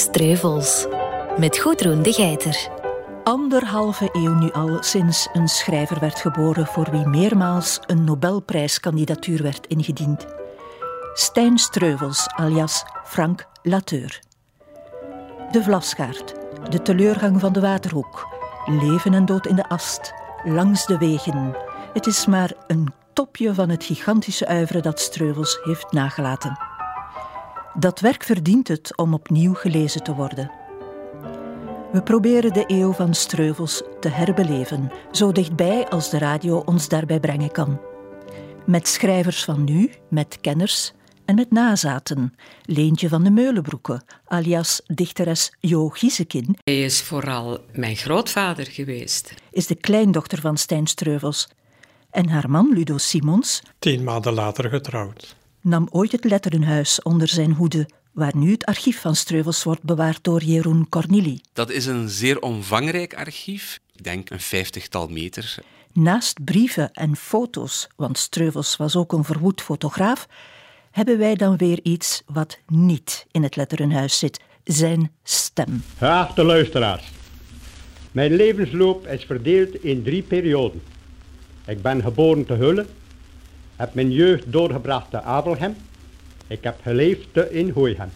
Streuvels. Met Goedroen de Geiter. Anderhalve eeuw nu al sinds een schrijver werd geboren voor wie meermaals een Nobelprijskandidatuur werd ingediend. Stijn Streuvels, alias Frank Lateur. De Vlasgaard, de teleurgang van de Waterhoek, leven en dood in de ast, langs de wegen. Het is maar een topje van het gigantische uiveren dat Streuvels heeft nagelaten. Dat werk verdient het om opnieuw gelezen te worden. We proberen de eeuw van Streuvels te herbeleven, zo dichtbij als de radio ons daarbij brengen kan. Met schrijvers van nu, met kenners en met nazaten. Leentje van de Meulenbroeke, alias dichteres Jo Giesekin. Hij is vooral mijn grootvader geweest. Is de kleindochter van Stijn Streuvels. En haar man Ludo Simons. Tien maanden later getrouwd. Nam ooit het letterenhuis onder zijn hoede waar nu het archief van Streuvels wordt bewaard door Jeroen Cornili. Dat is een zeer omvangrijk archief, ik denk een vijftigtal meter. Naast brieven en foto's, want Streuvels was ook een verwoed fotograaf, hebben wij dan weer iets wat niet in het letterenhuis zit: zijn stem. Geachte luisteraars, mijn levensloop is verdeeld in drie perioden. Ik ben geboren te Hulle, heb mijn jeugd doorgebracht te Abelhem, ik heb geleefd te in Hooihem.